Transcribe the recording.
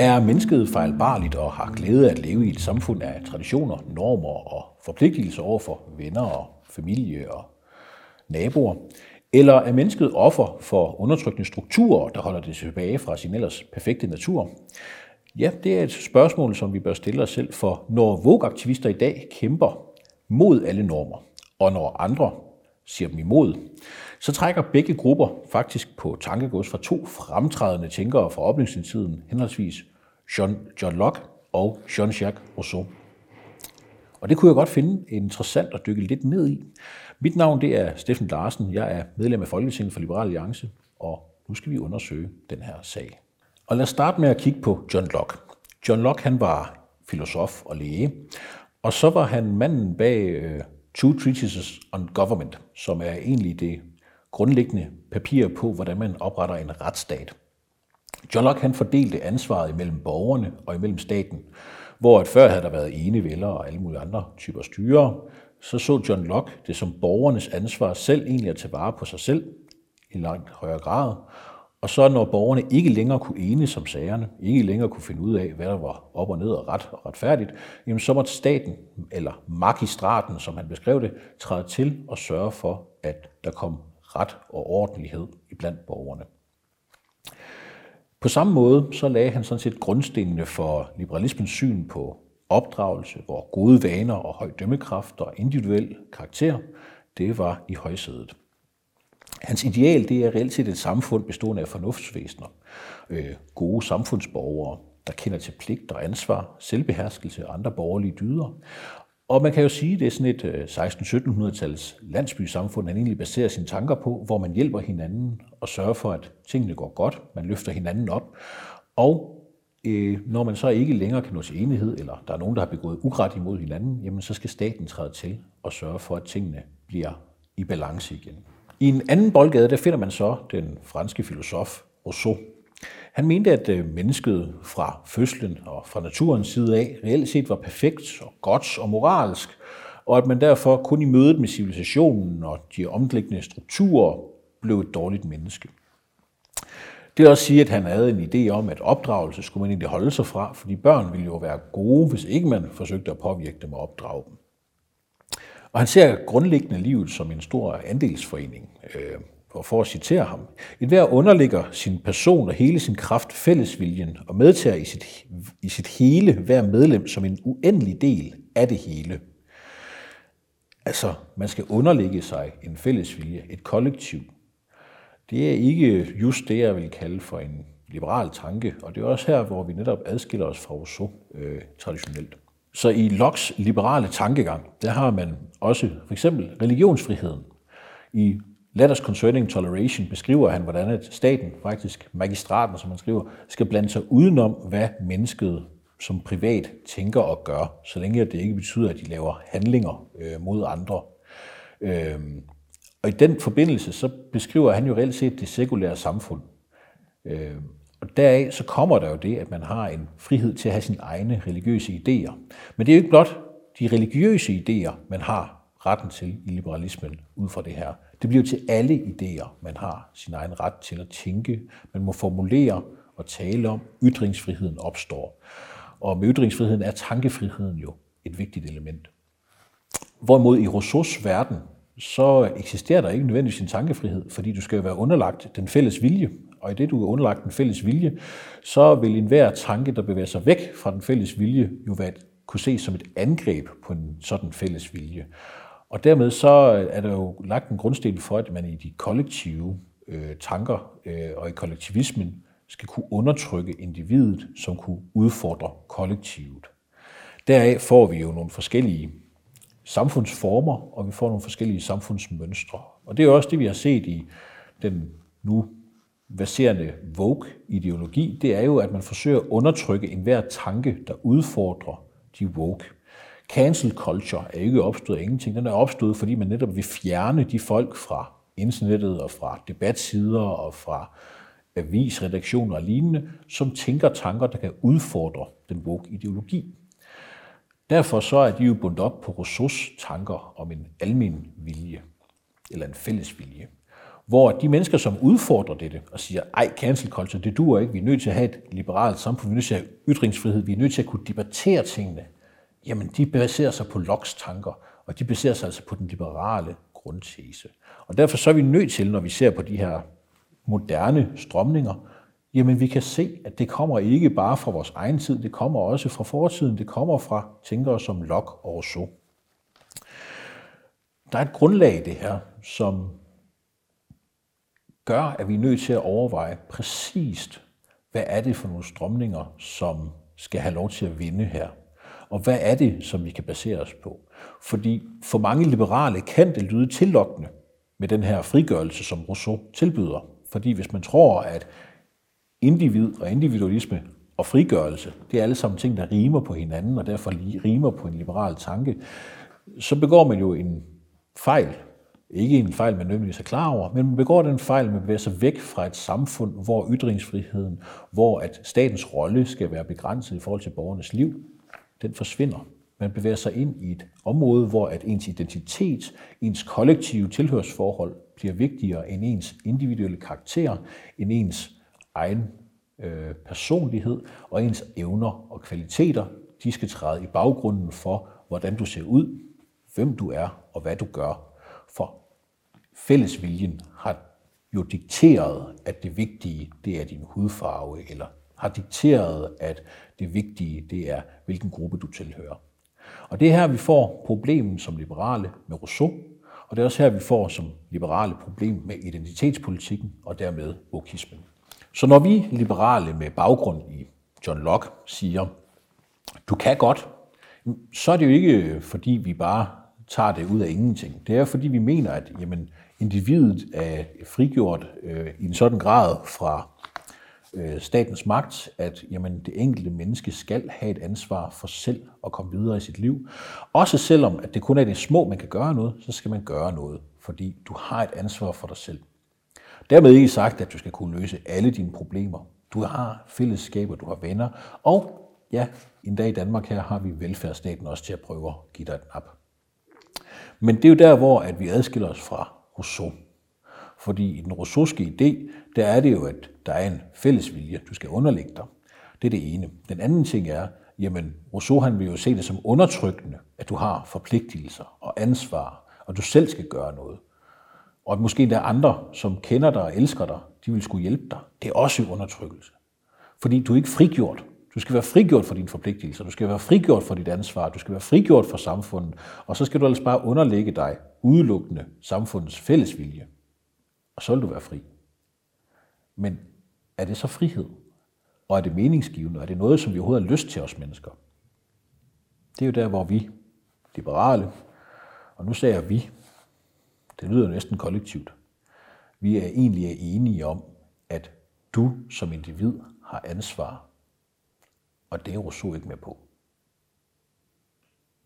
Er mennesket fejlbarligt og har glæde af at leve i et samfund af traditioner, normer og forpligtelser over for venner og familie og naboer? Eller er mennesket offer for undertrykkende strukturer, der holder det tilbage fra sin ellers perfekte natur? Ja, det er et spørgsmål, som vi bør stille os selv, for når Vogue-aktivister i dag kæmper mod alle normer, og når andre siger dem imod, så trækker begge grupper faktisk på tankegods fra to fremtrædende tænkere fra oplysningstiden, henholdsvis John, John Locke og Jean-Jacques Rousseau. Og det kunne jeg godt finde interessant at dykke lidt ned i. Mit navn det er Steffen Larsen. Jeg er medlem af Folketinget for Liberal Alliance, og nu skal vi undersøge den her sag. Og lad os starte med at kigge på John Locke. John Locke han var filosof og læge, og så var han manden bag uh, Two Treatises on Government, som er egentlig det grundlæggende papir på, hvordan man opretter en retsstat. John Locke han fordelte ansvaret imellem borgerne og imellem staten, hvor at før havde der været enevælder og alle mulige andre typer styre, så så John Locke det som borgernes ansvar selv egentlig at tage vare på sig selv i langt højere grad. Og så når borgerne ikke længere kunne enes om sagerne, ikke længere kunne finde ud af, hvad der var op og ned og ret og retfærdigt, jamen så måtte staten, eller magistraten, som han beskrev det, træde til og sørge for, at der kom ret og ordentlighed i blandt borgerne. På samme måde så lagde han sådan set grundstenene for liberalismens syn på opdragelse, hvor gode vaner og høj dømmekraft og individuel karakter, det var i højsædet. Hans ideal det er reelt set et samfund bestående af fornuftsvæsener, øh, gode samfundsborgere, der kender til pligt og ansvar, selvbeherskelse og andre borgerlige dyder. Og man kan jo sige, at det er sådan et øh, 16-1700-tals landsbysamfund, han egentlig baserer sine tanker på, hvor man hjælper hinanden og sørger for, at tingene går godt, man løfter hinanden op. Og øh, når man så ikke længere kan nå til enighed, eller der er nogen, der har begået uret imod hinanden, jamen så skal staten træde til og sørge for, at tingene bliver i balance igen. I en anden boldgade, der finder man så den franske filosof Rousseau. Han mente, at øh, mennesket fra fødslen og fra naturens side af reelt set var perfekt og godt og moralsk, og at man derfor kun i mødet med civilisationen og de omkringliggende strukturer blev et dårligt menneske. Det vil også sige, at han havde en idé om, at opdragelse skulle man egentlig holde sig fra, fordi børn ville jo være gode, hvis ikke man forsøgte at påvirke dem og opdrage dem. Og han ser grundlæggende livet som en stor andelsforening. Øh, og for at citere ham, et hver underligger sin person og hele sin kraft fællesviljen og medtager i sit, i sit hele hver medlem som en uendelig del af det hele. Altså, man skal underlægge sig en fællesvilje, et kollektiv. Det er ikke just det, jeg vil kalde for en liberal tanke, og det er også her, hvor vi netop adskiller os fra Rousseau øh, traditionelt. Så i Locks liberale tankegang, der har man også for eksempel religionsfriheden. I Letters Concerning Toleration beskriver han, hvordan at staten, faktisk magistraten, som man skriver, skal blande sig udenom, hvad mennesket som privat tænker og gør, så længe det ikke betyder, at de laver handlinger øh, mod andre. Øh, og i den forbindelse, så beskriver han jo reelt set det sekulære samfund. Øh, og deraf så kommer der jo det, at man har en frihed til at have sine egne religiøse idéer. Men det er jo ikke blot de religiøse idéer, man har retten til i liberalismen ud fra det her. Det bliver til alle idéer, man har sin egen ret til at tænke. Man må formulere og tale om. Ytringsfriheden opstår. Og med ytringsfriheden er tankefriheden jo et vigtigt element. Hvorimod i Rousseaus verden, så eksisterer der ikke nødvendigvis en tankefrihed, fordi du skal jo være underlagt den fælles vilje. Og i det, du er underlagt den fælles vilje, så vil enhver tanke, der bevæger sig væk fra den fælles vilje, jo være, kunne ses som et angreb på en sådan fælles vilje. Og dermed så øh, er der jo lagt en grundsten for, at man i de kollektive øh, tanker øh, og i kollektivismen skal kunne undertrykke individet, som kunne udfordre kollektivet. Deraf får vi jo nogle forskellige samfundsformer, og vi får nogle forskellige samfundsmønstre. Og det er også det, vi har set i den nu baserende woke-ideologi, det er jo, at man forsøger at undertrykke enhver tanke, der udfordrer de woke. Cancel culture er ikke opstået af ingenting. Den er opstået, fordi man netop vil fjerne de folk fra internettet og fra debatsider og fra avisredaktioner og lignende, som tænker tanker, der kan udfordre den woke-ideologi. Derfor så er de jo bundet op på Rousseaus tanker om en almen vilje, eller en fælles vilje. hvor de mennesker, som udfordrer dette og siger, ej, cancel culture, det duer ikke, vi er nødt til at have et liberalt samfund, vi er nødt til at have ytringsfrihed, vi er nødt til at kunne debattere tingene, jamen de baserer sig på Locks tanker, og de baserer sig altså på den liberale grundtese. Og derfor så er vi nødt til, når vi ser på de her moderne strømninger, jamen vi kan se, at det kommer ikke bare fra vores egen tid, det kommer også fra fortiden, det kommer fra tænkere som Locke og Rousseau. Der er et grundlag i det her, som gør, at vi er nødt til at overveje præcist, hvad er det for nogle strømninger, som skal have lov til at vinde her? Og hvad er det, som vi kan basere os på? Fordi for mange liberale kan det lyde tillokkende med den her frigørelse, som Rousseau tilbyder. Fordi hvis man tror, at individ og individualisme og frigørelse, det er alle sammen ting, der rimer på hinanden, og derfor rimer på en liberal tanke, så begår man jo en fejl. Ikke en fejl, man nødvendigvis er klar over, men man begår den fejl, man bevæger sig væk fra et samfund, hvor ytringsfriheden, hvor at statens rolle skal være begrænset i forhold til borgernes liv, den forsvinder. Man bevæger sig ind i et område, hvor at ens identitet, ens kollektive tilhørsforhold bliver vigtigere end ens individuelle karakter, end ens egen øh, personlighed og ens evner og kvaliteter. De skal træde i baggrunden for, hvordan du ser ud, hvem du er og hvad du gør. For fællesviljen har jo dikteret, at det vigtige det er din hudfarve, eller har dikteret, at det vigtige det er, hvilken gruppe du tilhører. Og det er her, vi får problemet som liberale med Rousseau, og det er også her, vi får som liberale problem med identitetspolitikken og dermed wokismen. Så når vi liberale med baggrund i John Locke siger, du kan godt, så er det jo ikke, fordi vi bare tager det ud af ingenting. Det er, fordi vi mener, at jamen, individet er frigjort øh, i en sådan grad fra øh, statens magt, at jamen, det enkelte menneske skal have et ansvar for selv at komme videre i sit liv. Også selvom at det kun er det små, man kan gøre noget, så skal man gøre noget, fordi du har et ansvar for dig selv. Dermed ikke sagt, at du skal kunne løse alle dine problemer. Du har fællesskaber, du har venner, og ja, en dag i Danmark her har vi velfærdsstaten også til at prøve at give dig et nap. Men det er jo der, hvor at vi adskiller os fra Rousseau. Fordi i den rousseauske idé, der er det jo, at der er en fælles vilje, du skal underlægge dig. Det er det ene. Den anden ting er, jamen Rousseau han vil jo se det som undertrykkende, at du har forpligtelser og ansvar, og du selv skal gøre noget. Og at måske der er andre, som kender dig og elsker dig, de vil skulle hjælpe dig. Det er også undertrykkelse. Fordi du er ikke frigjort. Du skal være frigjort for dine forpligtelser, du skal være frigjort for dit ansvar, du skal være frigjort for samfundet, og så skal du altså bare underlægge dig udelukkende samfundets fælles vilje. Og så vil du være fri. Men er det så frihed? Og er det meningsgivende? Og er det noget, som vi overhovedet har lyst til os mennesker? Det er jo der, hvor vi, liberale, og nu sagde jeg vi, det lyder næsten kollektivt. Vi er egentlig enige om, at du som individ har ansvar, og det er Rousseau ikke med på.